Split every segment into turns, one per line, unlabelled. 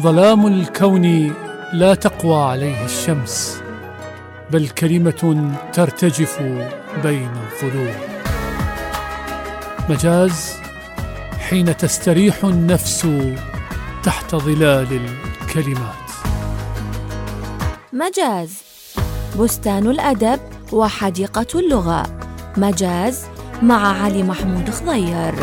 ظلام الكون لا تقوى عليه الشمس بل كلمة ترتجف بين الظلوم مجاز حين تستريح النفس تحت ظلال الكلمات.
مجاز بستان الأدب وحديقة اللغة. مجاز مع علي محمود خضير.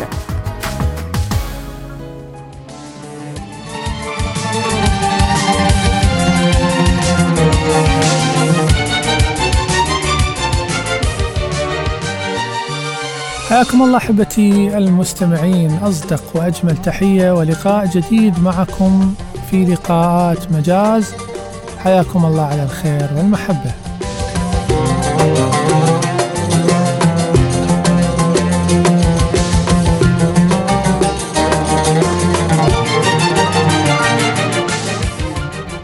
حياكم الله أحبتي المستمعين أصدق وأجمل تحية ولقاء جديد معكم في لقاءات مجاز حياكم الله على الخير والمحبة.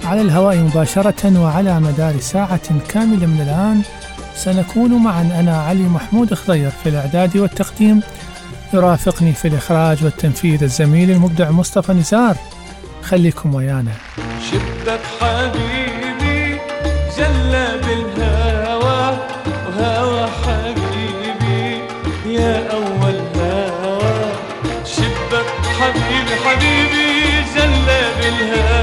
على الهواء مباشرة وعلى مدار ساعة كاملة من الآن سنكون معا. أنا علي محمود خضير في الإعداد والتقديم. يرافقني في الإخراج والتنفيذ الزميل المبدع مصطفى نزار. خليكم ويانا.
شبك حبيبي جلى بالهوى وهوى حبيبي يا أول هوى. شبك حبيبي حبيبي جلى بالهوى.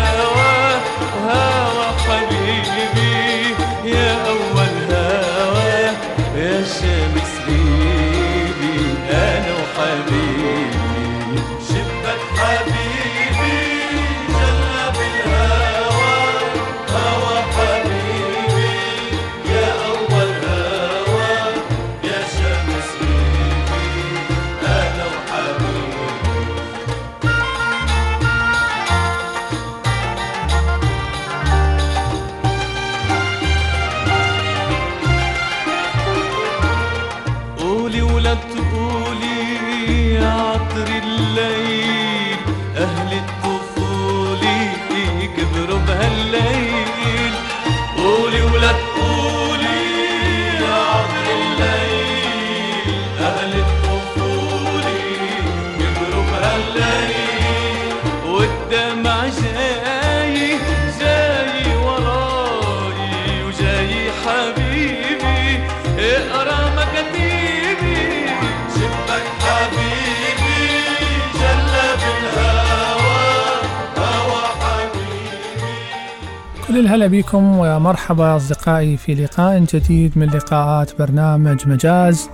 الهلا بكم ومرحبا أصدقائي في لقاء جديد من لقاءات برنامج مجاز.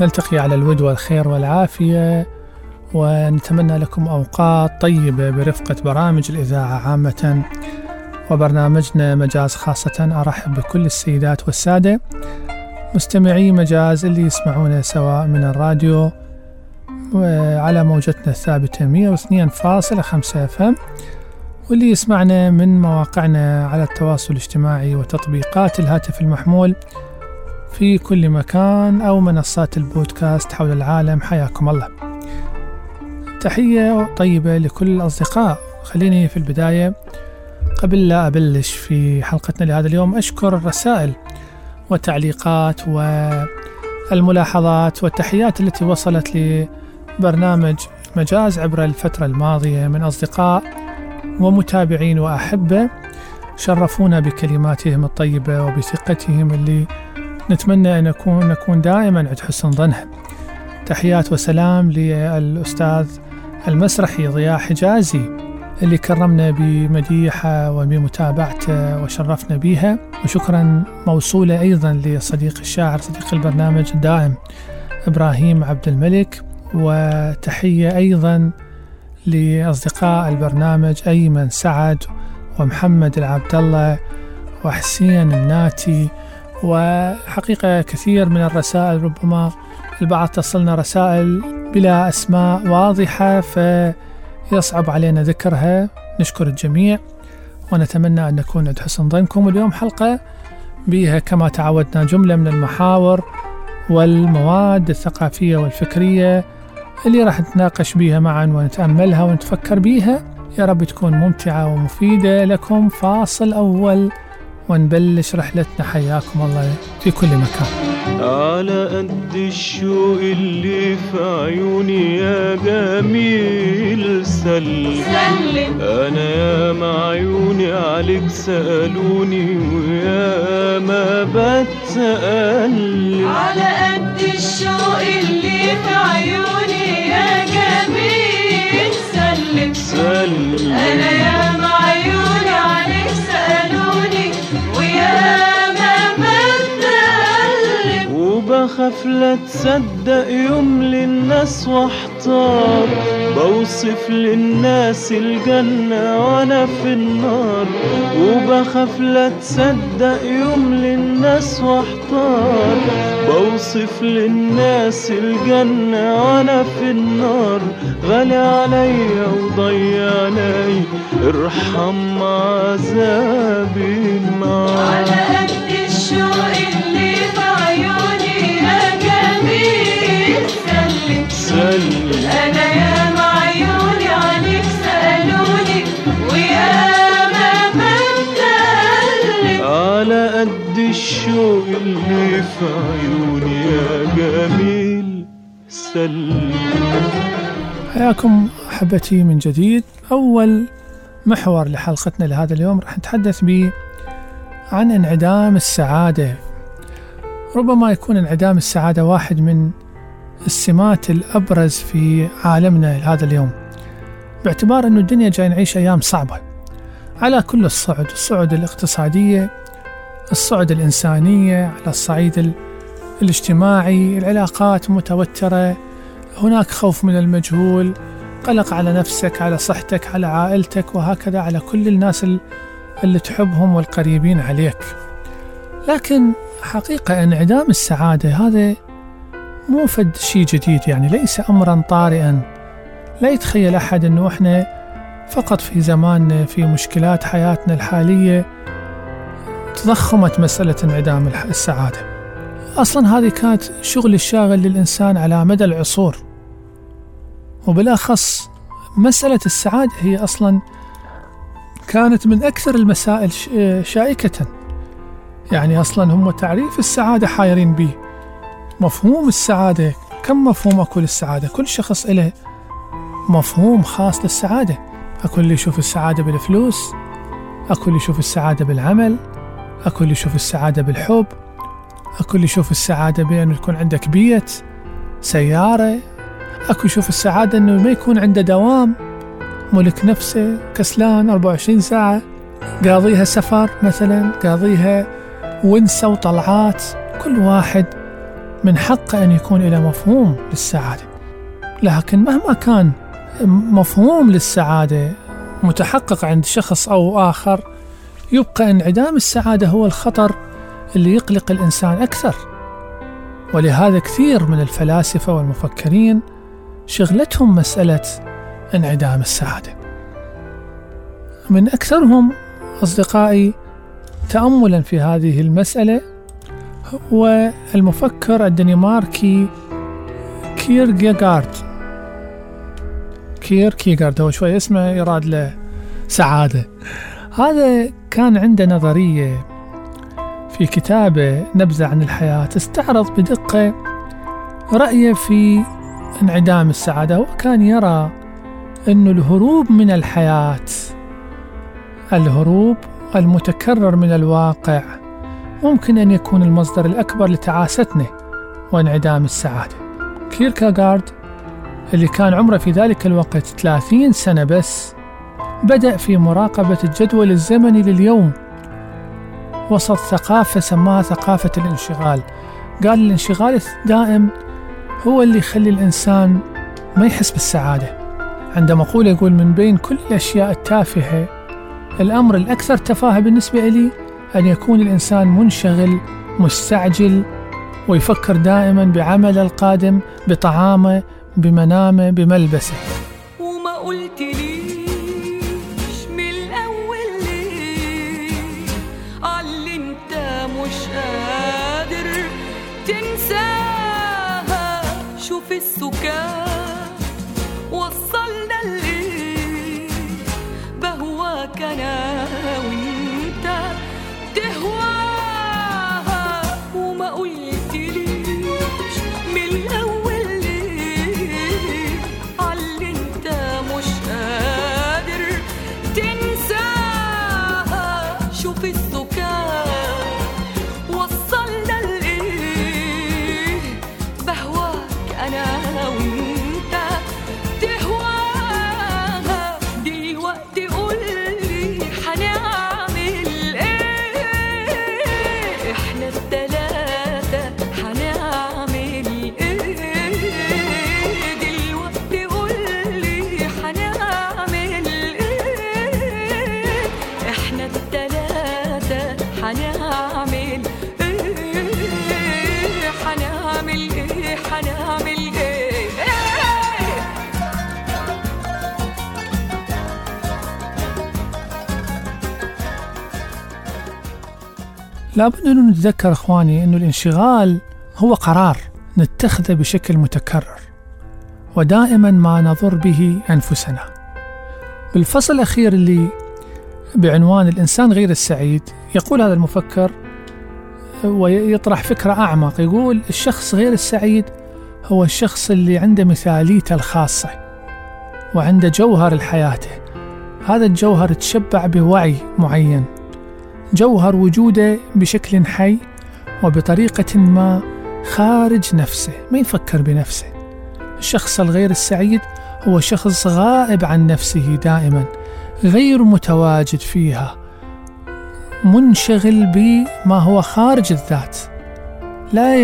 نلتقي على الود والخير والعافية ونتمنى لكم أوقات طيبة برفقة برامج الإذاعة عامة. وبرنامجنا مجاز خاصة أرحب بكل السيدات والسادة مستمعي مجاز اللي يسمعونا سواء من الراديو وعلى موجتنا الثابتة 102.5 أف إم واللي يسمعنا من مواقعنا على التواصل الاجتماعي وتطبيقات الهاتف المحمول في كل مكان أو منصات البودكاست حول العالم. حياكم الله. تحية طيبة لكل الأصدقاء. خليني في البداية قبل لا أبلش في حلقتنا لهذا اليوم أشكر الرسائل والتعليقات والملاحظات والتحيات التي وصلت لبرنامج مجاز عبر الفترة الماضية من أصدقاء ومتابعين وأحبة شرفونا بكلماتهم الطيبة وبثقتهم اللي نتمنى أن نكون, نكون دائما عند حسن ظنها. تحيات وسلام للأستاذ المسرحي ضياء حجازي اللي كرمنا بمديحة وبمتابعته وشرفنا بها وشكرا موصولة أيضا لصديق الشاعر صديق البرنامج الدائم إبراهيم عبد الملك. وتحية أيضا لأصدقاء البرنامج أيمن سعد ومحمد العبد الله وحسين الناتي وحقيقة كثير من الرسائل ربما البعض تصلنا رسائل بلا أسماء واضحة فيصعب علينا ذكرها. نشكر الجميع ونتمنى أن نكون عند حسن ظنكم. واليوم حلقة بها كما تعودنا جملة من المحاور والمواد الثقافية والفكرية. اللي راح نتناقش بيها معا ونتأملها ونتفكر بيها. يا رب تكون ممتعة ومفيدة. لكم فاصل أول. ونبلش رحلتنا حياكم الله في كل مكان.
على قد الشوق اللي في عيوني يا جميل سلم.
سلم.
أنا يا ما عيوني عليك سألوني ويا ما بتقلب
على قد الشوق اللي في عيوني يا جميل سلم.
سلم.
أنا يا ما عيوني عليك ويا
وبخاف لا تصدق يوم للناس واحتار. بوصف للناس الجنة وأنا في النار. وبخاف لا تصدق يوم للناس واحتار. بوصف للناس الجنة وأنا في النار. غالي عليا وضيعني ارحم عذابي معاك
على قد الشوق اللي أنا يا عليك سألوني ويا ما بتقلب
على قد الشوق اللي في عيوني يا جميل سلم.
حياكم أحبتي من جديد. أول محور لحلقتنا لهذا اليوم راح نتحدث به عن انعدام السعادة. ربما يكون انعدام السعادة واحد من السمات الأبرز في عالمنا هذا اليوم. باعتبار أن الدنيا جاي نعيش أيام صعبة. على كل الصعد الصعد الاقتصادية الصعد الإنسانية على الصعيد ال- الاجتماعي العلاقات متوترة هناك خوف من المجهول قلق على نفسك على صحتك على عائلتك وهكذا على كل الناس ال- اللي تحبهم والقريبين عليك. لكن حقيقة إنعدام السعادة هذا مو فد شيء جديد يعني ليس أمرا طارئا. لا يتخيل أحد أنه إحنا فقط في زماننا في مشكلات حياتنا الحالية تضخمت مسألة انعدام السعادة. أصلا هذه كانت شغل الشاغل للإنسان على مدى العصور. وبالأخص مسألة السعادة هي أصلا كانت من أكثر المسائل شائكة. يعني أصلا هم تعريف السعادة حايرين به. مفهوم السعادة. كم مفهوم أكو للسعادة كل شخص له مفهوم خاص للسعادة. أكو اللي يشوف السعادة بالفلوس أكو اللي يشوف السعادة بالعمل أكو اللي يشوف السعادة بالحب أكو اللي يشوف السعادة بأنه يكون عندك بيت سيارة أكو يشوف السعادة أنه ما يكون عنده دوام ملك نفسه كسلان 24 ساعة قاضيها سفر مثلا قاضيها ونسة وطلعات كل واحد من حقه أن يكون له مفهوم للسعادة. لكن مهما كان مفهوم للسعادة متحقق عند شخص أو آخر يبقى انعدام السعادة هو الخطر اللي يقلق الإنسان أكثر. ولهذا كثير من الفلاسفة والمفكرين شغلتهم مسألة انعدام السعادة. من أكثرهم أصدقائي تأملا في هذه المسألة هو المفكر الدنماركي كيركيغارد كير كيغارد هو شوي اسمه يراد له سعادة. هذا كان عنده نظرية في كتابه نبذة عن الحياة. استعرض بدقة رأيه في انعدام السعادة. وكان يرى أن الهروب من الحياة الهروب المتكرر من الواقع ممكن أن يكون المصدر الأكبر لتعاستنا وانعدام السعادة. كيركاغارد اللي كان عمره في ذلك الوقت 30 سنة بس بدأ في مراقبة الجدول الزمني لليوم. وسط ثقافة سماها ثقافة الانشغال. قال الانشغال الدائم هو اللي يخلي الإنسان ما يحس بالسعادة. عنده مقولة يقول من بين كل الأشياء التافهة الأمر الأكثر تفاهة بالنسبة لي أن يكون الإنسان منشغل مستعجل ويفكر دائما بعمله القادم بطعامه بمنامه بملبسه. لابد أن نتذكر إخواني أن الانشغال هو قرار نتخذه بشكل متكرر ودائما ما نضر به أنفسنا. بالفصل الأخير اللي بعنوان الإنسان غير السعيد يقول هذا المفكر ويطرح فكرة أعمق يقول الشخص غير السعيد هو الشخص اللي عنده مثاليته الخاصة وعنده جوهر لحياته. هذا الجوهر تشبع بوعي معين. جوهر وجوده بشكل حي وبطريقة ما خارج نفسه ما يفكر بنفسه. الشخص الغير السعيد هو شخص غائب عن نفسه دائما غير متواجد فيها منشغل بما هو خارج الذات. لا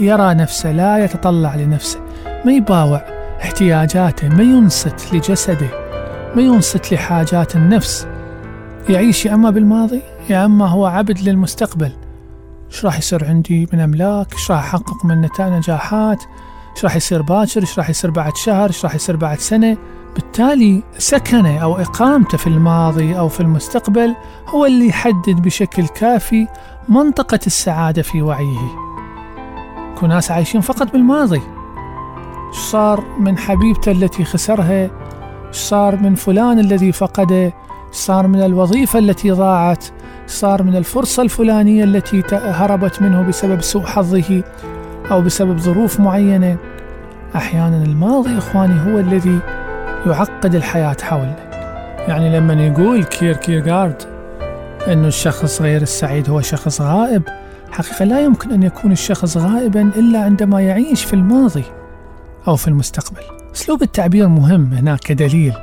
يرى نفسه لا يتطلع لنفسه ما يباوع احتياجاته ما ينصت لجسده ما ينصت لحاجات النفس. يعيش يا أما بالماضي؟ يا أما هو عبد للمستقبل. إيش راح يصير عندي من أملاك؟ إيش راح أحقق من نجاحات؟ إيش راح يصير باكر؟ إيش راح يصير بعد شهر؟ إيش راح يصير بعد سنة؟ بالتالي سكنة أو إقامته في الماضي أو في المستقبل هو اللي يحدد بشكل كافي منطقة السعادة في وعيه. كل ناس عايشين فقط بالماضي. إيش صار من حبيبته التي خسرها؟ إيش صار من فلان الذي فقده؟ صار من الوظيفة التي ضاعت؟ صار من الفرصة الفلانية التي هربت منه بسبب سوء حظه أو بسبب ظروف معينة. أحيانا الماضي إخواني هو الذي يعقد الحياة حولنا. يعني لما يقول كير كيرغارد أن الشخص غير السعيد هو شخص غائب حقيقة لا يمكن أن يكون الشخص غائبا إلا عندما يعيش في الماضي أو في المستقبل. أسلوب التعبير مهم هناك كدليل.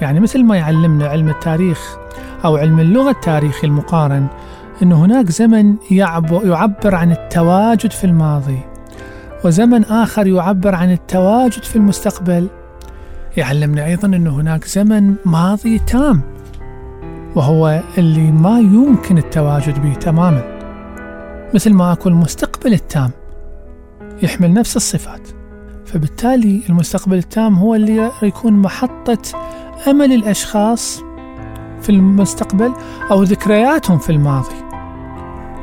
يعني مثل ما يعلمنا علم التاريخ أو علم اللغة التاريخي المقارن أن هناك زمن يعبر عن التواجد في الماضي وزمن آخر يعبر عن التواجد في المستقبل. يعلمنا أيضا أن هناك زمن ماضي تام وهو اللي ما يمكن التواجد به تماما مثل ما أكو المستقبل التام يحمل نفس الصفات. فبالتالي المستقبل التام هو اللي يكون محطة أمل الأشخاص في المستقبل أو ذكرياتهم في الماضي.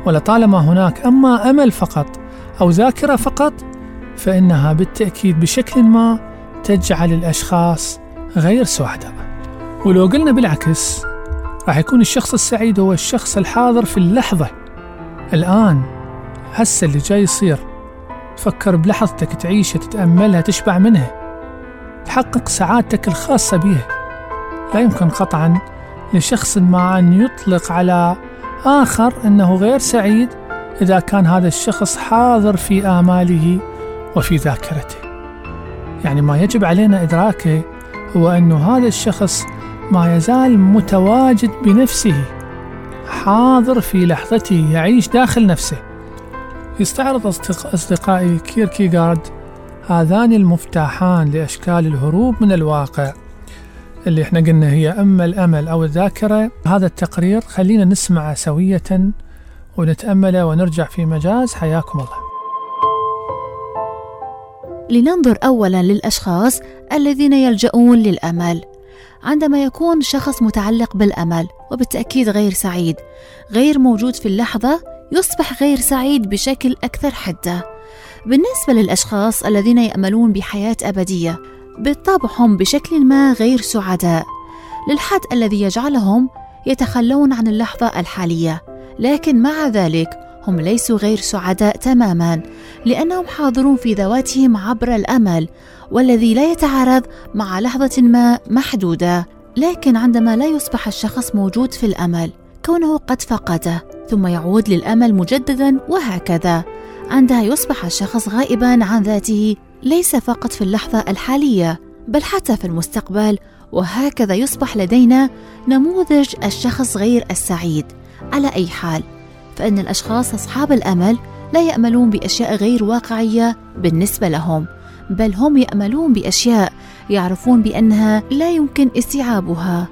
ولطالما هناك أما أمل فقط أو ذاكرة فقط فإنها بالتأكيد بشكل ما تجعل الأشخاص غير سعداء. ولو قلنا بالعكس راح يكون الشخص السعيد هو الشخص الحاضر في اللحظة. الآن هسه اللي جاي يصير تفكر بلحظتك تعيشها تتأملها تشبع منها تحقق سعادتك الخاصة بها لا يمكن قطعا لشخص ما أن يطلق على آخر أنه غير سعيد إذا كان هذا الشخص حاضر في آماله وفي ذاكرته. يعني ما يجب علينا إدراكه هو أن هذا الشخص ما يزال متواجد بنفسه حاضر في لحظته يعيش داخل نفسه. يستعرض أصدقائي كيركيغارد هذان المفتاحان لأشكال الهروب من الواقع. اللي إحنا قلنا هي أما الأمل أو الذاكرة هذا التقرير خلينا نسمعه سوية ونتامله ونرجع في مجاز حياكم الله.
لننظر اولا للأشخاص الذين يلجؤون للأمل. عندما يكون شخص متعلق بالأمل وبالتأكيد غير سعيد، غير موجود في اللحظة، يصبح غير سعيد بشكل أكثر حدة. بالنسبة للأشخاص الذين يأملون بحياة أبدية بالطبع هم بشكل ما غير سعداء. للحد الذي يجعلهم يتخلون عن اللحظة الحالية لكن مع ذلك هم ليسوا غير سعداء تماما لأنهم حاضرون في ذواتهم عبر الأمل والذي لا يتعارض مع لحظة ما محدودة. لكن عندما لا يصبح الشخص موجود في الأمل كونه قد فقده ثم يعود للأمل مجددا وهكذا. عندها يصبح الشخص غائبا عن ذاته ليس فقط في اللحظة الحالية بل حتى في المستقبل وهكذا يصبح لدينا نموذج الشخص غير السعيد. على أي حال فإن الأشخاص أصحاب الأمل لا يأملون بأشياء غير واقعية بالنسبة لهم بل هم يأملون بأشياء يعرفون بأنها لا يمكن استيعابها.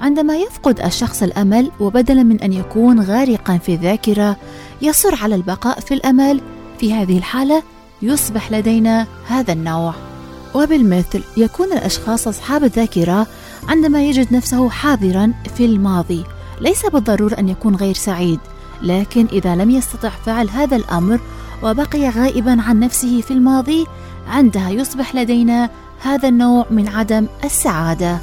عندما يفقد الشخص الأمل وبدلا من أن يكون غارقا في الذاكرة يصر على البقاء في الأمل في هذه الحالة يصبح لدينا هذا النوع. وبالمثل يكون الأشخاص أصحاب الذاكرة عندما يجد نفسه حاضرا في الماضي. ليس بالضرورة أن يكون غير سعيد لكن إذا لم يستطع فعل هذا الأمر وبقي غائبا عن نفسه في الماضي عندها يصبح لدينا هذا النوع من عدم السعادة.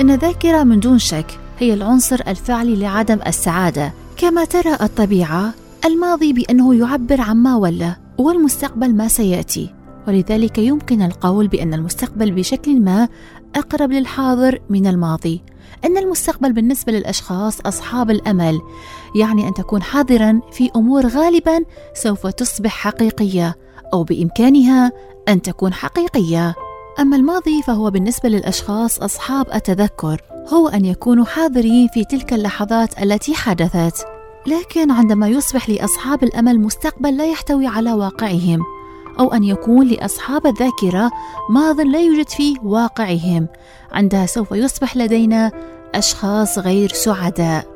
إن الذاكرة من دون شك هي العنصر الفعلي لعدم السعادة. كما ترى الطبيعة الماضي بأنه يعبر عما ولى والمستقبل ما سيأتي. ولذلك يمكن القول بأن المستقبل بشكل ما أقرب للحاضر من الماضي. أن المستقبل بالنسبة للأشخاص أصحاب الأمل يعني أن تكون حاضرا في أمور غالبا سوف تصبح حقيقية أو بإمكانها أن تكون حقيقية. أما الماضي فهو بالنسبة للأشخاص أصحاب التذكر هو أن يكونوا حاضرين في تلك اللحظات التي حدثت. لكن عندما يصبح لأصحاب الأمل مستقبل لا يحتوي على واقعهم أو أن يكون لأصحاب الذاكرة ماض لا يوجد فيه واقعهم عندها سوف يصبح لدينا أشخاص غير سعداء.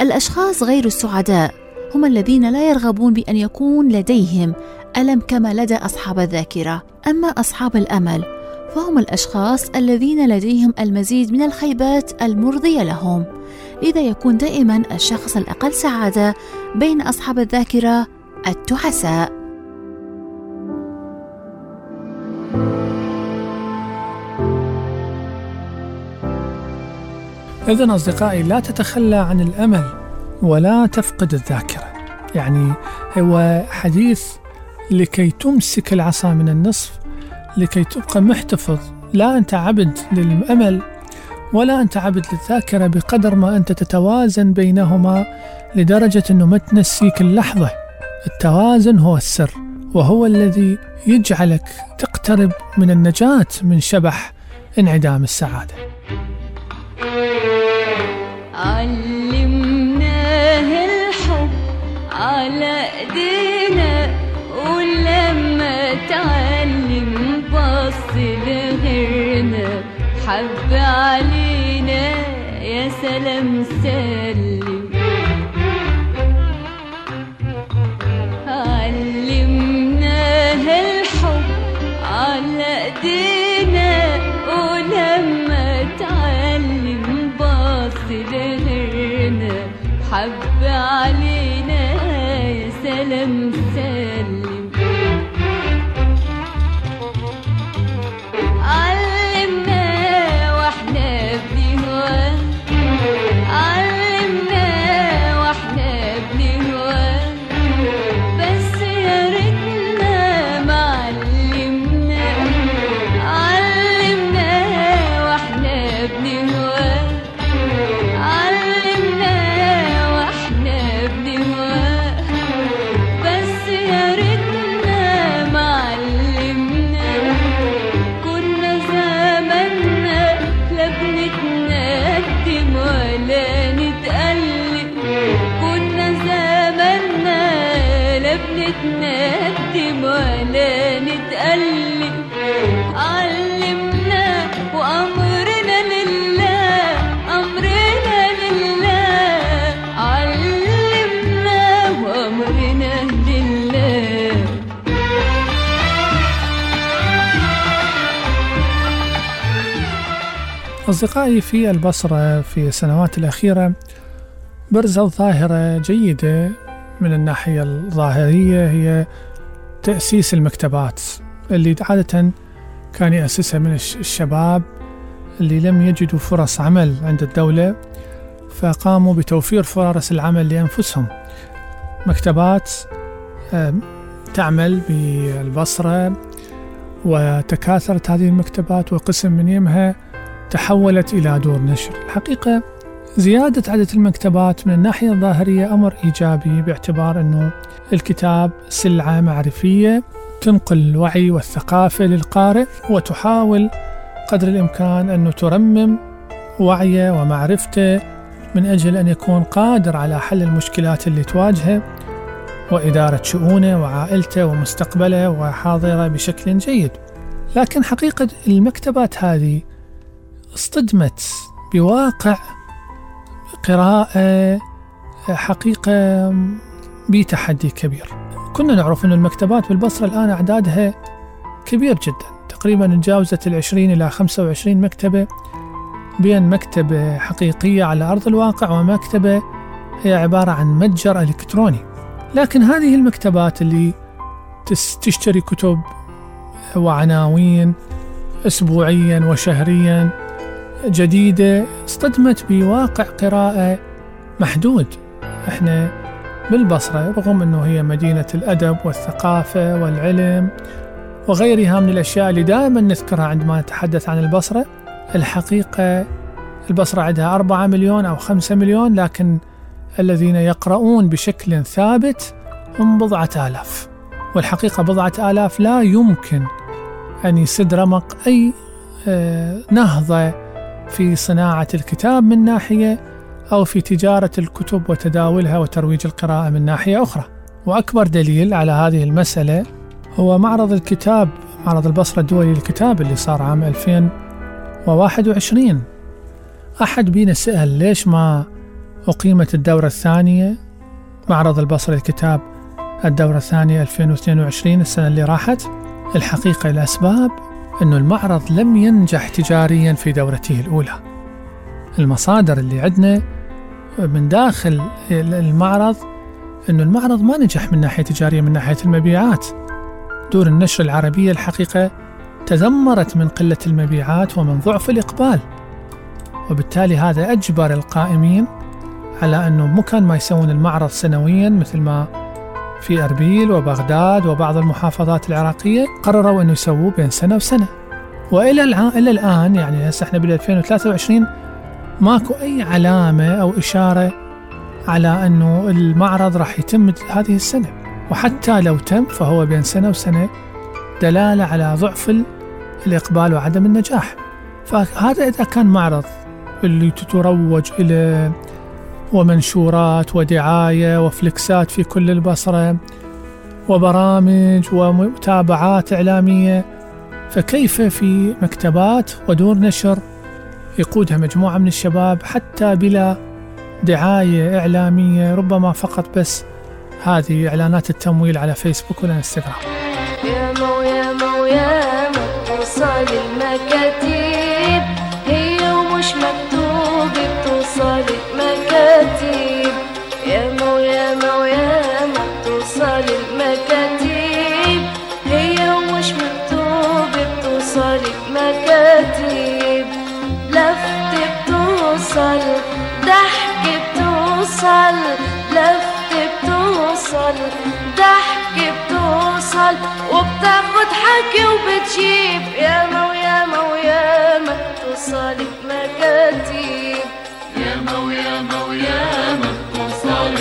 الأشخاص غير السعداء هم الذين لا يرغبون بأن يكون لديهم ألم كما لدى أصحاب الذاكرة. أما أصحاب الأمل فهم الأشخاص الذين لديهم المزيد من الخيبات المرضية لهم لذا يكون دائما الشخص الأقل سعادة بين أصحاب الذاكرة التعساء.
إذا أصدقائي لا تتخلى عن الأمل ولا تفقد الذاكرة. يعني هو حديث لكي تمسك العصا من النصف لكي تبقى محتفظ. لا أنت عبد للأمل ولا أنت عبد للذاكرة بقدر ما أنت تتوازن بينهما لدرجة أنه ما تنسيك اللحظة. التوازن هو السر وهو الذي يجعلك تقترب من النجاة من شبح انعدام السعادة.
يا سلام
أصدقائي في البصرة في السنوات الأخيرة برزت ظاهرة جيدة من الناحية الظاهرية هي تأسيس المكتبات اللي عادة كان يأسسها من الش- الشباب اللي لم يجدوا فرص عمل عند الدولة فقاموا بتوفير فرص العمل لأنفسهم. مكتبات تعمل بالبصرة وتكاثرت هذه المكتبات وقسم من يمها تحولت إلى دور نشر. الحقيقة زيادة عدد المكتبات من الناحية الظاهرية أمر إيجابي باعتبار أنه الكتاب سلعة معرفية تنقل الوعي والثقافة للقارئ وتحاول قدر الإمكان أنه ترمم وعيه ومعرفته من أجل أن يكون قادر على حل المشكلات اللي تواجهه وإدارة شؤونه وعائلته ومستقبله وحاضره بشكل جيد. لكن حقيقة المكتبات هذه اصطدمت بواقع قراءة حقيقة بتحدي كبير. كنا نعرف أن المكتبات بالبصرة الآن أعدادها كبير جدا. تقريبا تجاوزت العشرين إلى خمسة وعشرين مكتبة بين مكتبة حقيقية على أرض الواقع ومكتبة هي عبارة عن متجر إلكتروني. لكن هذه المكتبات اللي تشتري كتب وعناوين أسبوعيا وشهريا جديدة اصطدمت بواقع قراءة محدود. إحنا بالبصرة رغم أنه هي مدينة الأدب والثقافة والعلم وغيرها من الأشياء اللي دائما نذكرها عندما نتحدث عن البصرة الحقيقة البصرة عندها أربعة مليون أو خمسة مليون لكن الذين يقرؤون بشكل ثابت هم بضعة آلاف. والحقيقة بضعة آلاف لا يمكن أن يسد رمق أي آه، نهضة في صناعة الكتاب من ناحية أو في تجارة الكتب وتداولها وترويج القراءة من ناحية أخرى. وأكبر دليل على هذه المسألة هو معرض الكتاب معرض البصرة الدولي للكتاب اللي صار عام 2021 أحد بينا سأل ليش ما أقيمت الدورة الثانية؟ معرض البصرة للكتاب الدورة الثانية 2022 السنة اللي راحت. الحقيقة الأسباب أنه المعرض لم ينجح تجاريا في دورته الأولى. المصادر اللي عندنا من داخل المعرض أنه المعرض ما نجح من ناحية تجارية من ناحية المبيعات. دور النشر العربية الحقيقة تذمرت من قلة المبيعات ومن ضعف الإقبال. وبالتالي هذا أجبر القائمين على أنه مو كان ما يسوون المعرض سنويا مثل ما في أربيل وبغداد وبعض المحافظات العراقية قرروا أنه يسووه بين سنة وسنة. وإلى الآن إلى الآن يعني هسه إحنا بال 2023 ماكو أي علامة أو إشارة على أنه المعرض راح يتم هذه السنة. وحتى لو تم فهو بين سنة وسنة دلالة على ضعف ال- الإقبال وعدم النجاح. فهذا إذا كان معرض اللي تتروج إلى ومنشورات ودعاية وفلكسات في كل البصرة وبرامج ومتابعات إعلامية فكيف في مكتبات ودور نشر يقودها مجموعة من الشباب حتى بلا دعاية إعلامية ربما فقط بس. هذه إعلانات التمويل على فيسبوك ولا انستغرام
ياما وياما وياما توصل المكاتيب وبتاخد حكي وبتجيب. ياما وياما وياما توصل المكاتيب ياما وياما وياما توصل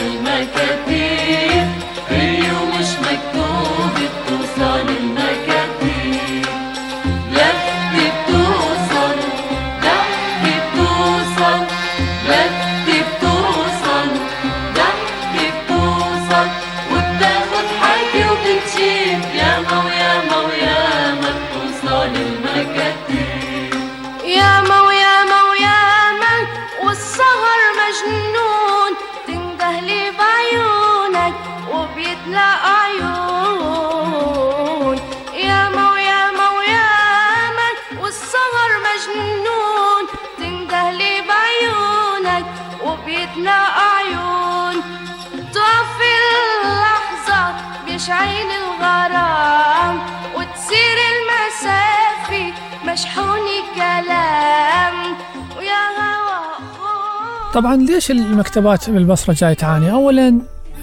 طبعا ليش المكتبات بالبصرة جاي تعاني؟ أولا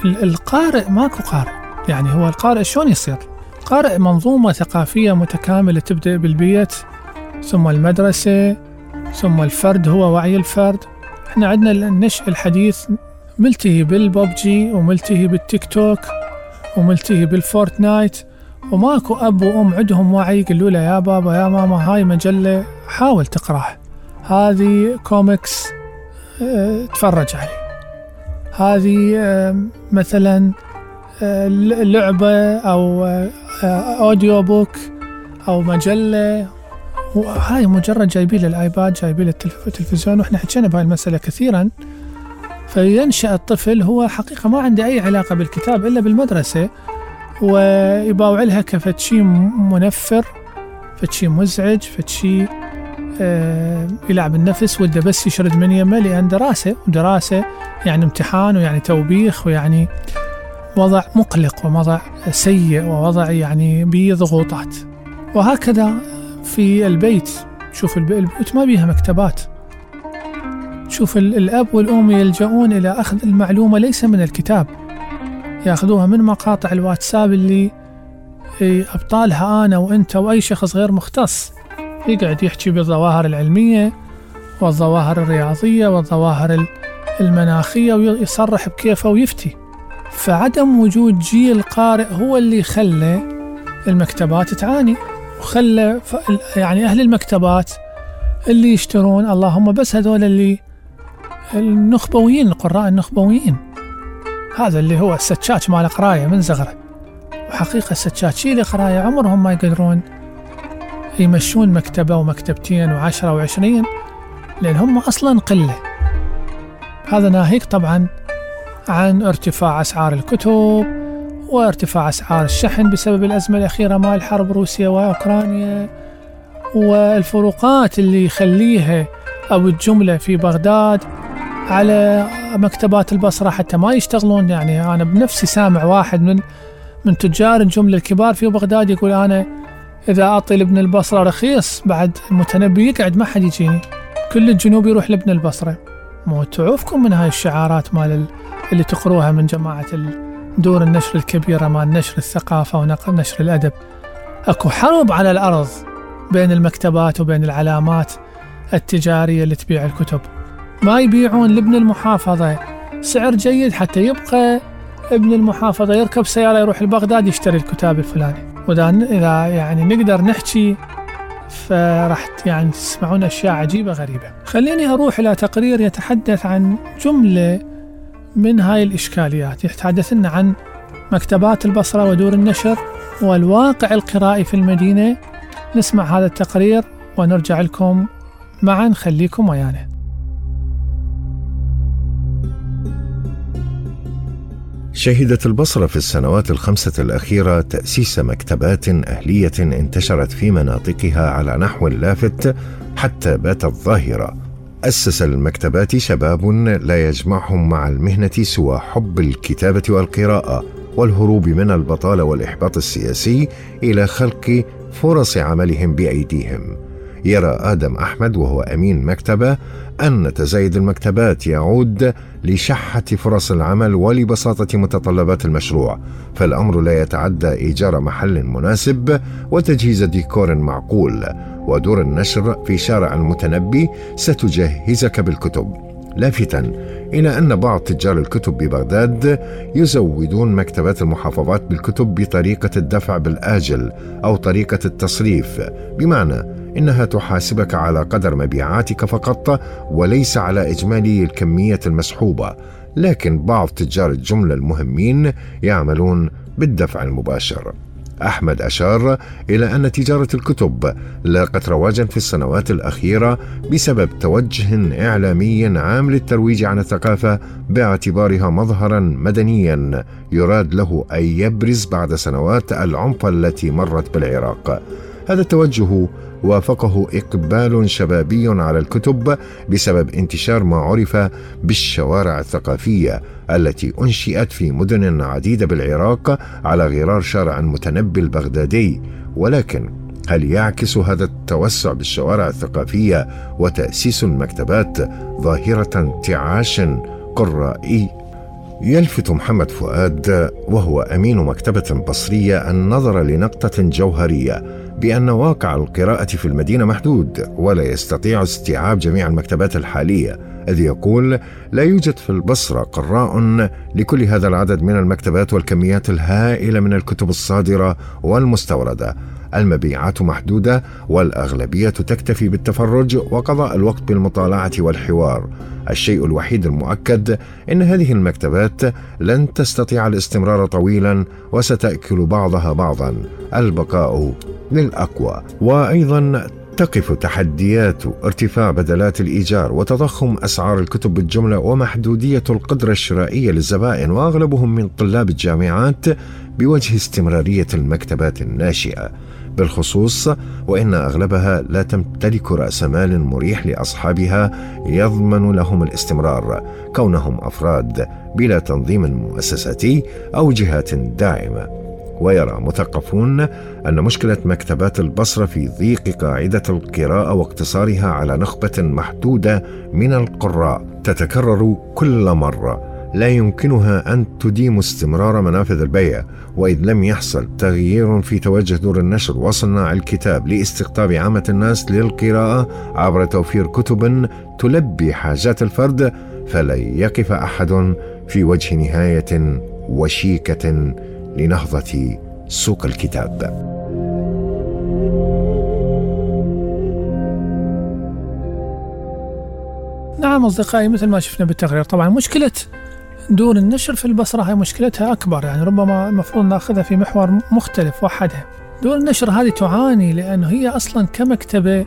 ال- القارئ ماكو قارئ. يعني هو القارئ شلون يصير؟ قارئ منظومة ثقافية متكاملة تبدأ بالبيت ثم المدرسة ثم الفرد هو وعي الفرد. إحنا عندنا النشء الحديث ملتهي بالببجي وملتهي بالتيك توك وملتهي بال Fortnite وماكو أب وأم عندهم وعي يقولوا له يا بابا يا ماما هاي مجلة حاول تقرأها. هذه كوميكس تفرج عليه. هذه مثلا آه، لعبة أو audio book أو مجلة. وهاي مجرد جايبين له ال iPad جايبين التلفزيون وإحنا حكينا بهاي المسألة كثيرا. فينشأ الطفل هو حقيقة ما عنده أي علاقة بالكتاب إلا بالمدرسة ويباوع لها كفتشي منفر فتشي مزعج فتشي آه يلعب النفس وده بس يشرد من يمه لأن دراسة ودراسة يعني امتحان ويعني توبيخ ويعني وضع مقلق ووضع سيء ووضع يعني به ضغوطات وهكذا في البيت. شوف البيوت ما بيها مكتبات. شوف الأب والأم يلجؤون إلى أخذ المعلومة ليس من الكتاب. يأخذوها من مقاطع الواتساب اللي أبطالها أنا وأنت وأي شخص غير مختص. يقعد يحكي بالظواهر العلمية والظواهر الرياضية والظواهر المناخية ويصرح بكيفه ويفتي. فعدم وجود جيل قارئ هو اللي خلى المكتبات تعاني وخلى يعني أهل المكتبات اللي يشترون اللهم بس هذول اللي النخبويين القراء النخبويين. هذا اللي هو السكاك مال قراية من زغرة. وحقيقة السكاكين اللي قراية عمرهم ما يقدرون يمشون مكتبة ومكتبتين وعشرة وعشرين لأن هم أصلا قلة. هذا ناهيك طبعا عن ارتفاع أسعار الكتب وارتفاع أسعار الشحن بسبب الأزمة الأخيرة مال حرب روسيا وأوكرانيا والفروقات اللي يخليها أو الجملة في بغداد على مكتبات البصرة حتى ما يشتغلون. يعني أنا بنفسي سامع واحد من من تجار الجملة الكبار في بغداد يقول أنا إذا أعطي لابن البصرة رخيص بعد المتنبي يقعد ما حد يجيني. كل الجنوب يروح لابن البصرة. مو تعوفكم من هاي الشعارات مال اللي تقروها من جماعة دور النشر الكبيرة مال نشر الثقافة ونشر الأدب. أكو حرب على الأرض بين المكتبات وبين العلامات التجارية اللي تبيع الكتب. ما يبيعون لابن المحافظة. سعر جيد حتى يبقى ابن المحافظة يركب سيارة يروح لبغداد يشتري الكتاب الفلاني. وإذا إذا يعني نقدر نحكي فراح يعني تسمعون أشياء عجيبة غريبة. خليني أروح إلى تقرير يتحدث عن جملة من هاي الإشكاليات. يتحدث لنا عن مكتبات البصرة ودور النشر والواقع القرائي في المدينة. نسمع هذا التقرير ونرجع لكم معا. خليكم ويانا.
شهدت البصرة في السنوات الخمسة الأخيرة تأسيس مكتبات أهلية انتشرت في مناطقها على نحو لافت حتى باتت ظاهرة. أسس المكتبات شباب لا يجمعهم مع المهنة سوى حب الكتابة والقراءة والهروب من البطالة والإحباط السياسي إلى خلق فرص عملهم بأيديهم. يرى آدم أحمد وهو أمين مكتبة أن تزايد المكتبات يعود لشحة فرص العمل ولبساطة متطلبات المشروع. فالأمر لا يتعدى إيجار محل مناسب وتجهيز ديكور معقول. ودور النشر في شارع المتنبي ستجهزك بالكتب. لافتا إلى أن بعض تجار الكتب ببغداد يزودون مكتبات المحافظات بالكتب بطريقة الدفع بالآجل أو طريقة التصريف. بمعنى إنها تحاسبك على قدر مبيعاتك فقط وليس على إجمالي الكمية المسحوبة. لكن بعض تجار الجملة المهمين يعملون بالدفع المباشر. أحمد أشار إلى أن تجارة الكتب لاقت رواجا في السنوات الأخيرة بسبب توجه إعلامي عام للترويج عن الثقافة باعتبارها مظهرا مدنيا يراد له أن يبرز بعد سنوات العنف التي مرت بالعراق. هذا التوجه وافقه إقبال شبابي على الكتب بسبب انتشار ما عرف بالشوارع الثقافية التي أنشئت في مدن عديدة بالعراق على غرار شارع المتنبي البغدادي. ولكن هل يعكس هذا التوسع بالشوارع الثقافية وتأسيس المكتبات ظاهرة انتعاش قرائي؟ يلفت محمد فؤاد وهو أمين مكتبة بصرية النظر لنقطة جوهرية بأن واقع القراءة في المدينة محدود ولا يستطيع استيعاب جميع المكتبات الحالية إذ يقول لا يوجد في البصرة قراء لكل هذا العدد من المكتبات والكميات الهائلة من الكتب الصادرة والمستوردة. المبيعات محدودة والأغلبية تكتفي بالتفرج وقضاء الوقت بالمطالعة والحوار. الشيء الوحيد المؤكد إن هذه المكتبات لن تستطيع الاستمرار طويلا وستأكل بعضها بعضا. البقاء للأقوى. وأيضا تقف تحديات ارتفاع بدلات الإيجار وتضخم أسعار الكتب بالجملة ومحدودية القدرة الشرائية للزبائن وأغلبهم من طلاب الجامعات بوجه استمرارية المكتبات الناشئة. بالخصوص وإن أغلبها لا تمتلك رأس مال مريح لأصحابها يضمن لهم الاستمرار كونهم أفراد بلا تنظيم مؤسساتي أو جهات داعمة. ويرى مثقفون أن مشكلة مكتبات البصرة في ضيق قاعدة القراءة واقتصارها على نخبة محدودة من القراء تتكرر كل مرة. لا يمكنها أن تديم استمرار منافذ البيع وإذ لم يحصل تغيير في توجه دور النشر وصناع الكتاب لاستقطاب عامة الناس للقراءة عبر توفير كتب تلبي حاجات الفرد فلن يقف أحد في وجه نهاية وشيكة لنهضة سوق الكتاب.
نعم أصدقائي مثل ما شفنا بالتقرير طبعا مشكلة دور النشر في البصرة هي مشكلتها أكبر يعني ربما المفروض نأخذها في محور مختلف وحدها دور النشر هذه تعاني لأنه هي أصلا كمكتبة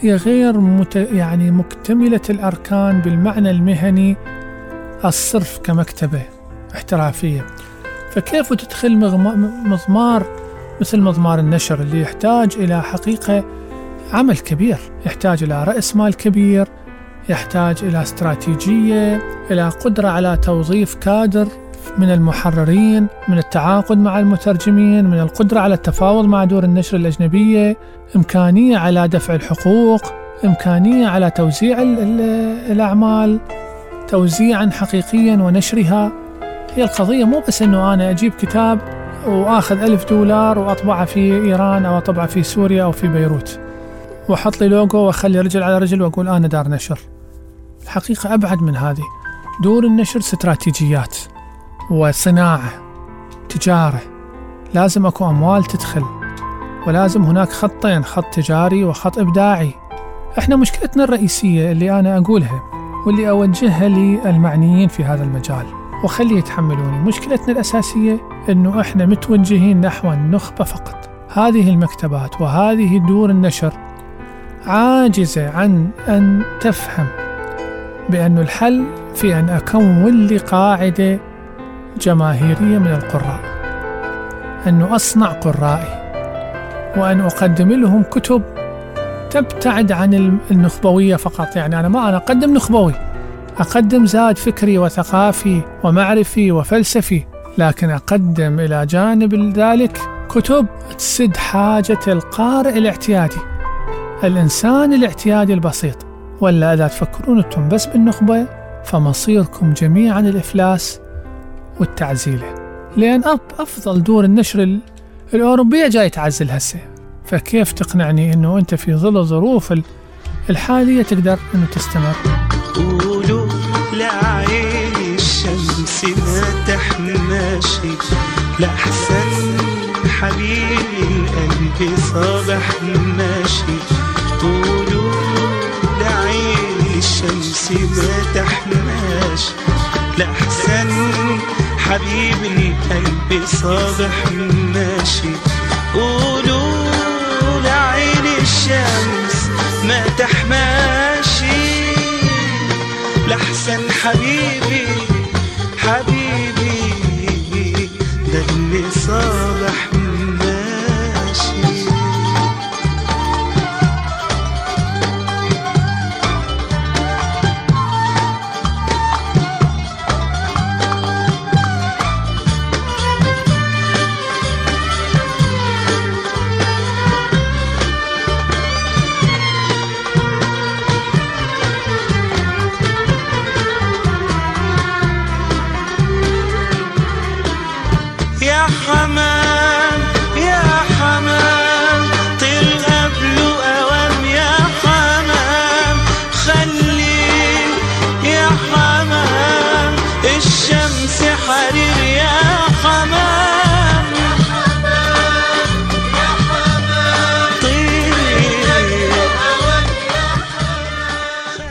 هي غير مت يعني مكتملة الأركان بالمعنى المهني الصرف كمكتبة احترافية فكيف تدخل مضمار مثل مضمار النشر اللي يحتاج إلى حقيقة عمل كبير؟ يحتاج إلى رأس مال كبير يحتاج إلى استراتيجية إلى قدرة على توظيف كادر من المحررين من التعاقد مع المترجمين من القدرة على التفاوض مع دور النشر الأجنبية إمكانية على دفع الحقوق إمكانية على توزيع الأعمال توزيعا حقيقيا ونشرها. هي القضية مو بس إنه أنا أجيب كتاب وآخذ ألف دولار وأطبعه في إيران أو أطبعه في سوريا أو في بيروت. وأحط لي لوجو وأخلي رجل على رجل وأقول أنا دار نشر. الحقيقة أبعد من هذه. دور النشر استراتيجيات وصناعة تجارة. لازم أكو أموال تدخل. ولازم هناك خطين خط تجاري وخط إبداعي. إحنا مشكلتنا الرئيسية اللي أنا أقولها واللي أوجهها للمعنيين في هذا المجال. وخلي يتحملوني. مشكلتنا الأساسية أنه إحنا متوجهين نحو النخبة فقط. هذه المكتبات وهذه دور النشر عاجزة عن أن تفهم بأن الحل في أن أكون لي قاعدة جماهيرية من القراء. أنه أصنع قرائي وأن أقدم لهم كتب تبتعد عن النخبوية فقط. يعني أنا ما أنا أقدم نخبوي. أقدم زاد فكري وثقافي ومعرفي وفلسفي لكن أقدم إلى جانب ذلك كتب تسد حاجة القارئ الاعتيادي الإنسان الاعتيادي البسيط. ولا إذا تفكرون أنتم بس بالنخبة فمصيركم جميعا الإفلاس والتعزيلة لأن أب أفضل دور النشر الأوروبية جاي تعزل هسه. فكيف تقنعني أنه أنت في ظل الظروف الحالية تقدر أنه تستمر؟
تحماشي لأحسن حبيبي القلب صبح ماشي قولوا لعين الشمس ما تحماشي لأحسن حبيبي القلب صبح ماشي قولوا لعين الشمس ما تحماشي لحسن حبيبي حبيبي اللي صالح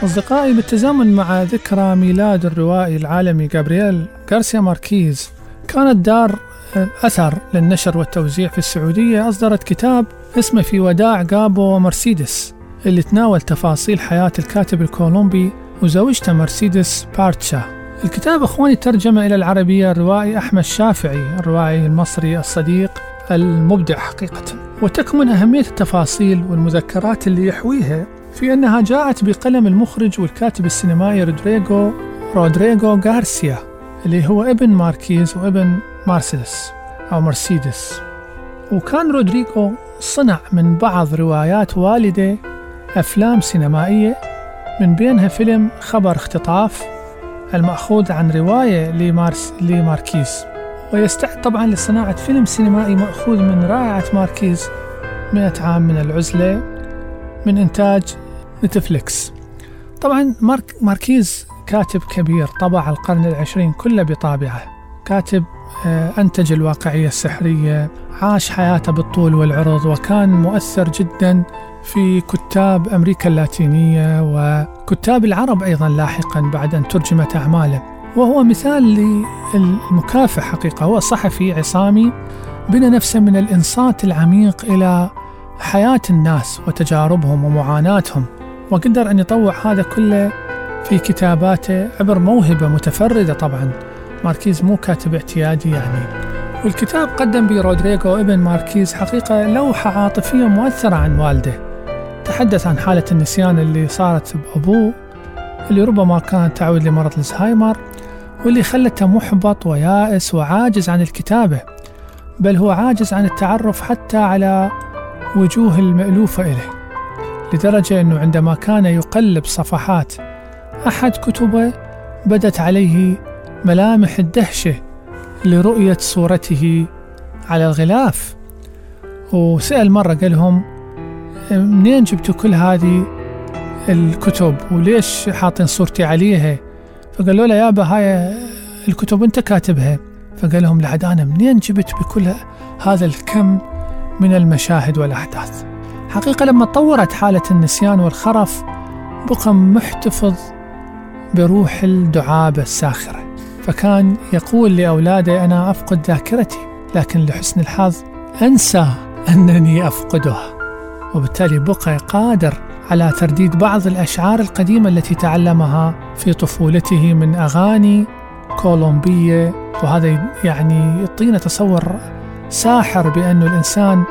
أصدقائي بالتزامن مع ذكرى ميلاد الروائي العالمي جابرييل غارسيا ماركيز كانت دار أثر للنشر والتوزيع في السعودية أصدرت كتاب اسمه في وداع جابو ومرسيدس اللي تناول تفاصيل حياة الكاتب الكولومبي وزوجته مرسيدس بارتشا. الكتاب أخواني ترجمة إلى العربية الروائي أحمد شافعي الروائي المصري الصديق المبدع حقيقة. وتكمن أهمية التفاصيل والمذكرات اللي يحويها في أنها جاءت بقلم المخرج والكاتب السينمائي رودريغو رودريغو غارسيا اللي هو ابن ماركيز وابن مارسيدس أو مرسيدس. وكان رودريغو صنع من بعض روايات والده أفلام سينمائية من بينها فيلم خبر اختطاف المأخوذ عن رواية لمارس لماركيز. ويستعد طبعا لصناعة فيلم سينمائي مأخوذ من رائعة ماركيز مئة عام من العزلة. من إنتاج نتفليكس. طبعا مارك ماركيز كاتب كبير طبع القرن العشرين كله بطابعه. كاتب آه، أنتج الواقعية السحرية عاش حياته بالطول والعرض وكان مؤثر جدا في كتاب أمريكا اللاتينية وكتاب العرب أيضا لاحقا بعد أن ترجمت أعماله. وهو مثال للمكافح حقيقة. هو صحفي عصامي بنى نفسه من الإنصات العميق إلى حياة الناس وتجاربهم ومعاناتهم وقدر أن يطوع هذا كله في كتاباته عبر موهبة متفردة طبعا. ماركيز مو كاتب اعتيادي يعني. والكتاب قدم به رودريغو ابن ماركيز حقيقة لوحة عاطفية مؤثرة عن والده. تحدث عن حالة النسيان اللي صارت بأبوه اللي ربما كانت تعود لمرض الزهايمر واللي خلته محبط ويائس وعاجز عن الكتابة. بل هو عاجز عن التعرف حتى على وجوه المألوفة إليه لدرجة أنه عندما كان يقلب صفحات أحد كتبه بدت عليه ملامح الدهشة لرؤية صورته على الغلاف. وسأل مرة قال لهم منين جبتوا كل هذه الكتب؟ وليش حاطين صورتي عليها؟ فقالوا له يابا هاي الكتب أنت كاتبها. فقال لهم لعد أنا منين جبت بكل هذا الكم من المشاهد والأحداث. حقيقة لما تطورت حالة النسيان والخرف بقى محتفظ بروح الدعابة الساخرة. فكان يقول لأولاده أنا أفقد ذاكرتي لكن لحسن الحظ أنسى أنني أفقدها. وبالتالي بقى قادر على ترديد بعض الأشعار القديمة التي تعلمها في طفولته من أغاني كولومبية. وهذا يعني يعطينا تصور ساحر بأن الإنسان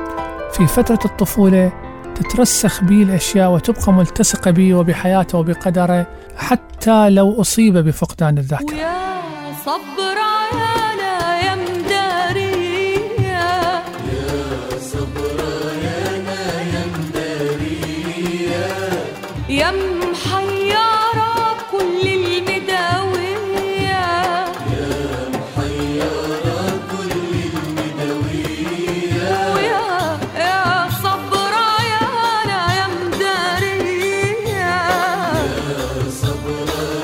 في فترة الطفولة تترسخ به الأشياء وتبقى ملتصقة به وبحياته وبقدره حتى لو أصيب بفقدان الذاكرة.
ويا صبر عيانا ويا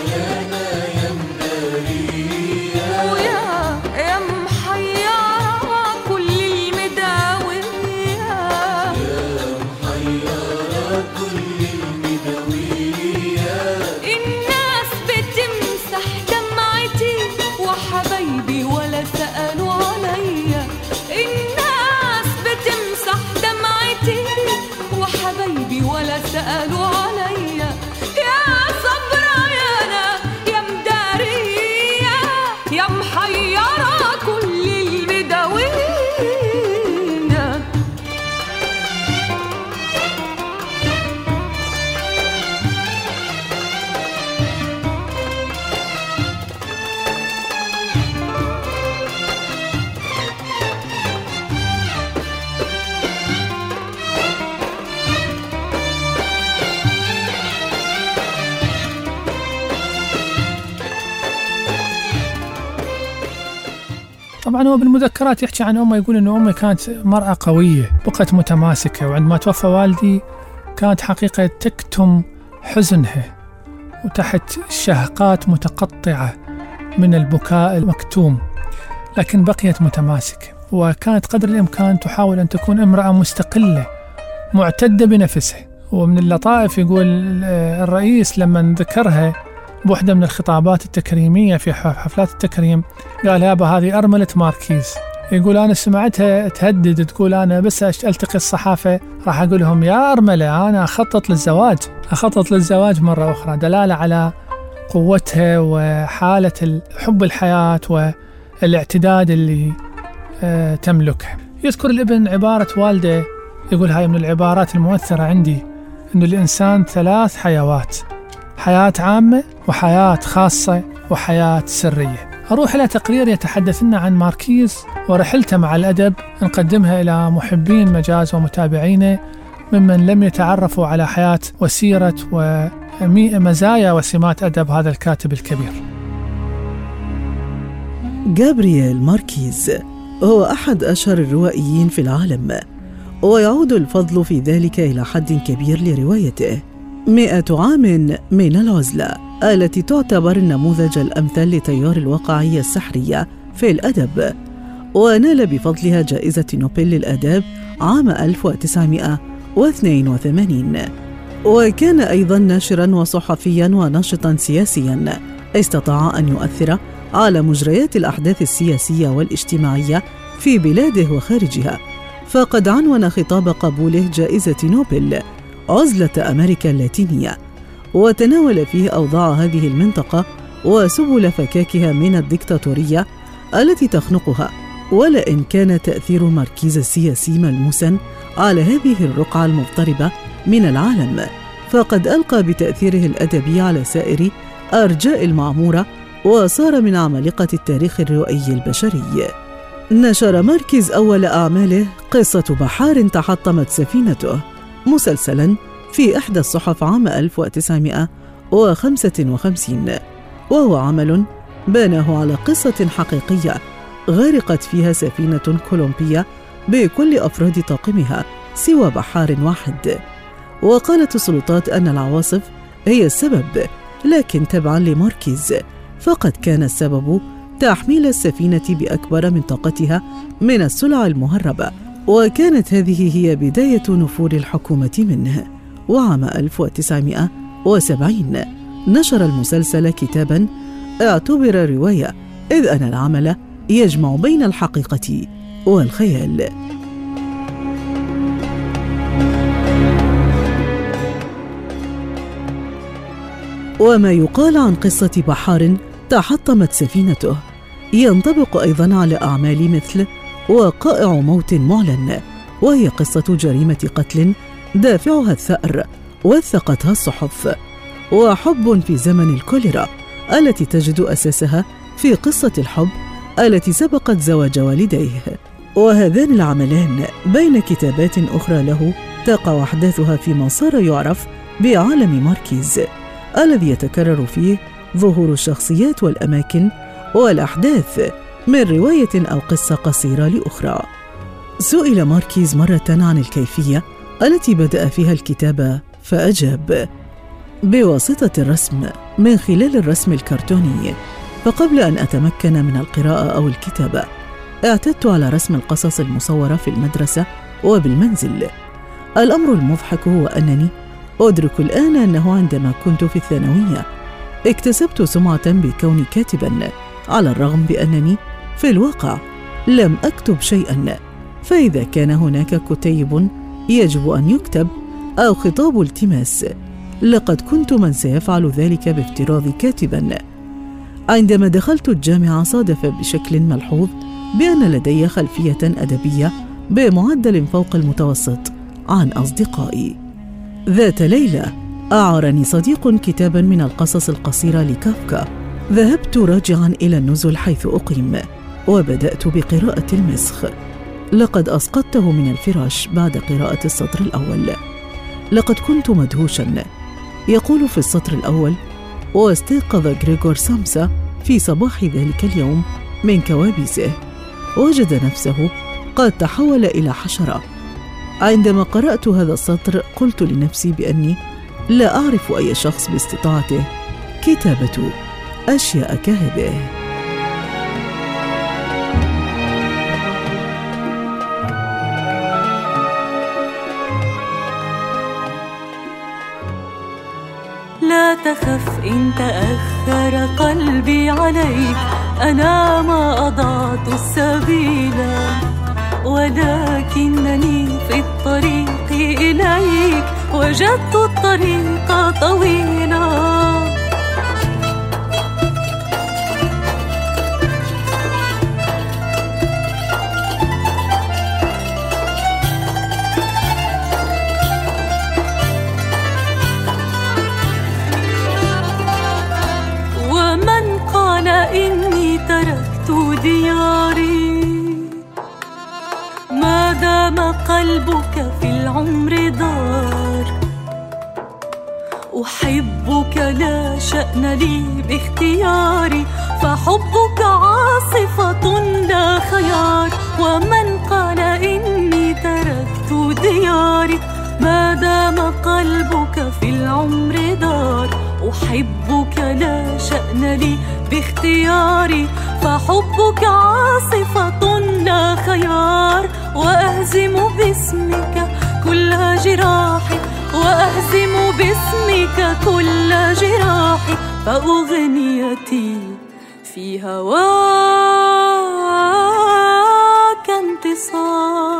بالمذكرات يحكي عن أمه يقول أن أمي كانت مرأة قوية بقت متماسكة وعندما توفى والدي كانت حقيقة تكتم حزنها وتحت شهقات متقطعة من البكاء المكتوم لكن بقيت متماسكة وكانت قدر الإمكان تحاول أن تكون امرأة مستقلة معتدة بنفسها. ومن اللطائف يقول آه، الرئيس لما ذكرها بوحدة من الخطابات التكريمية في حفلات التكريم. قال يابا هذه أرملة ماركيز. يقول أنا سمعتها تهدد تقول أنا بس ألتقي الصحافة راح أقول لهم يا أرملة أنا أخطط للزواج. أخطط للزواج مرة أخرى دلالة على قوتها وحالة ال- حب الحياة والاعتداد اللي آه، تملكه. يذكر الابن عبارة والده يقول هاي من العبارات المؤثرة عندي أنه الإنسان ثلاث حيوات. حياة عامة وحياة خاصة وحياة سرية. أروح إلى تقرير يتحدث لنا عن ماركيز ورحلته مع الأدب نقدمها إلى محبين مجاز ومتابعينه ممن لم يتعرفوا على حياة وسيرة ومزايا وسمات أدب هذا الكاتب الكبير.
جابرييل ماركيز هو أحد أشهر الروائيين في العالم ويعود الفضل في ذلك إلى حد كبير لروايته. مئة عام من العزلة التي تعتبر النموذج الأمثل لتيار الواقعية السحرية في الأدب. ونال بفضلها جائزة نوبل للآداب عام 1982 وكان أيضا ناشرا وصحفيا وناشطا سياسيا. استطاع أن يؤثر على مجريات الأحداث السياسية والاجتماعية في بلاده وخارجها. فقد عنون خطاب قبوله جائزة نوبل. عزلة أمريكا اللاتينية وتناول فيه أوضاع هذه المنطقة وسبل فكاكها من الدكتاتورية التي تخنقها. ولئن كان تأثير ماركيز السياسي ملموسا على هذه الرقعة المضطربة من العالم فقد ألقى بتأثيره الأدبي على سائر أرجاء المعمورة وصار من عمالقة التاريخ الروائي البشري. نشر ماركيز أول أعماله قصة بحار تحطمت سفينته. مسلسلا في إحدى الصحف عام 1955 وهو عمل بناه على قصة حقيقية غرقت فيها سفينة كولومبية بكل أفراد طاقمها سوى بحار واحد. وقالت السلطات أن العواصف هي السبب لكن تبعا لماركيز فقد كان السبب تحميل السفينة بأكبر من طاقتها من السلع المهربة. وكانت هذه هي بداية نفور الحكومة منه. وعام 1970 نشر المسلسل كتابا اعتبر رواية إذ أن العمل يجمع بين الحقيقة والخيال. وما يقال عن قصة بحار تحطمت سفينته ينطبق أيضا على أعمال مثل وقائع موت معلن وهي قصة جريمة قتل دافعها الثأر وثقتها الصحف. وحب في زمن الكوليرا التي تجد أساسها في قصة الحب التي سبقت زواج والديه. وهذان العملان بين كتابات أخرى له تقع أحداثها في مسار يعرف بعالم ماركيز الذي يتكرر فيه ظهور الشخصيات والأماكن والأحداث. من رواية أو قصة قصيرة لأخرى. سئل ماركيز مرة عن الكيفية التي بدأ فيها الكتابة فأجاب: بواسطة الرسم من خلال الرسم الكرتوني، فقبل أن أتمكن من القراءة أو الكتابة، اعتدت على رسم القصص المصورة في المدرسة وبالمنزل. الأمر المضحك هو أنني أدرك الآن أنه عندما كنت في الثانوية اكتسبت سمعة بكوني كاتبا على الرغم بأنني في الواقع لم أكتب شيئا فإذا كان هناك كتيب يجب أن يكتب أو خطاب التماس. لقد كنت من سيفعل ذلك بافتراضي كاتبا. عندما دخلت الجامعة صادف بشكل ملحوظ بأن لدي خلفية أدبية بمعدل فوق المتوسط عن أصدقائي. ذات ليلة أعارني صديق كتابا من القصص القصيرة لكافكا. ذهبت راجعا إلى النزل حيث أقيم. وبدأت بقراءة المسخ. لقد أسقطته من الفراش بعد قراءة السطر الأول. لقد كنت مدهوشا. يقول في السطر الأول واستيقظ غريغور سامسا في صباح ذلك اليوم من كوابيسه. وجد نفسه قد تحول إلى حشرة. عندما قرأت هذا السطر قلت لنفسي بأني لا أعرف أي شخص باستطاعته. كتابة أشياء كهذه.
إن تأخر قلبي عليك أنا ما أضعت السبيل ولكنني في الطريق إليك وجدت الطريق طويلا. قلبك في العمر دار. أحبك لا شأن لي باختياري فحبك عاصفة لا خيار. ومن قال إني تركت دياري ما دام قلبك في العمر دار. أحبك لا شأن لي باختياري فحبك عاصفة لا خيار. وأهزم باسمك كل جراحي وأهزم باسمك كل جراحي. فأغنيتي في هواك انتصار.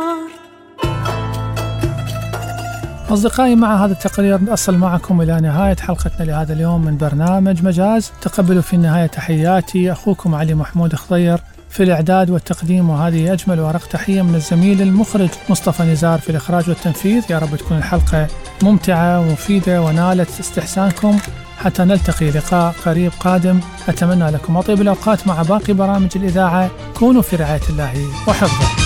أصدقائي مع هذا التقرير نصل معكم إلى نهاية حلقتنا لهذا اليوم من برنامج مجاز. تقبلوا في النهاية تحياتي. أخوكم علي محمود خضير في الإعداد والتقديم وهذه أجمل وأرق تحية من الزميل المخرج مصطفى نزار في الإخراج والتنفيذ. يا رب تكون الحلقة ممتعة ومفيدة ونالت استحسانكم. حتى نلتقي لقاء قريب قادم. أتمنى لكم أطيب الأوقات مع باقي برامج الإذاعة. كونوا في رعاية الله وحفظه.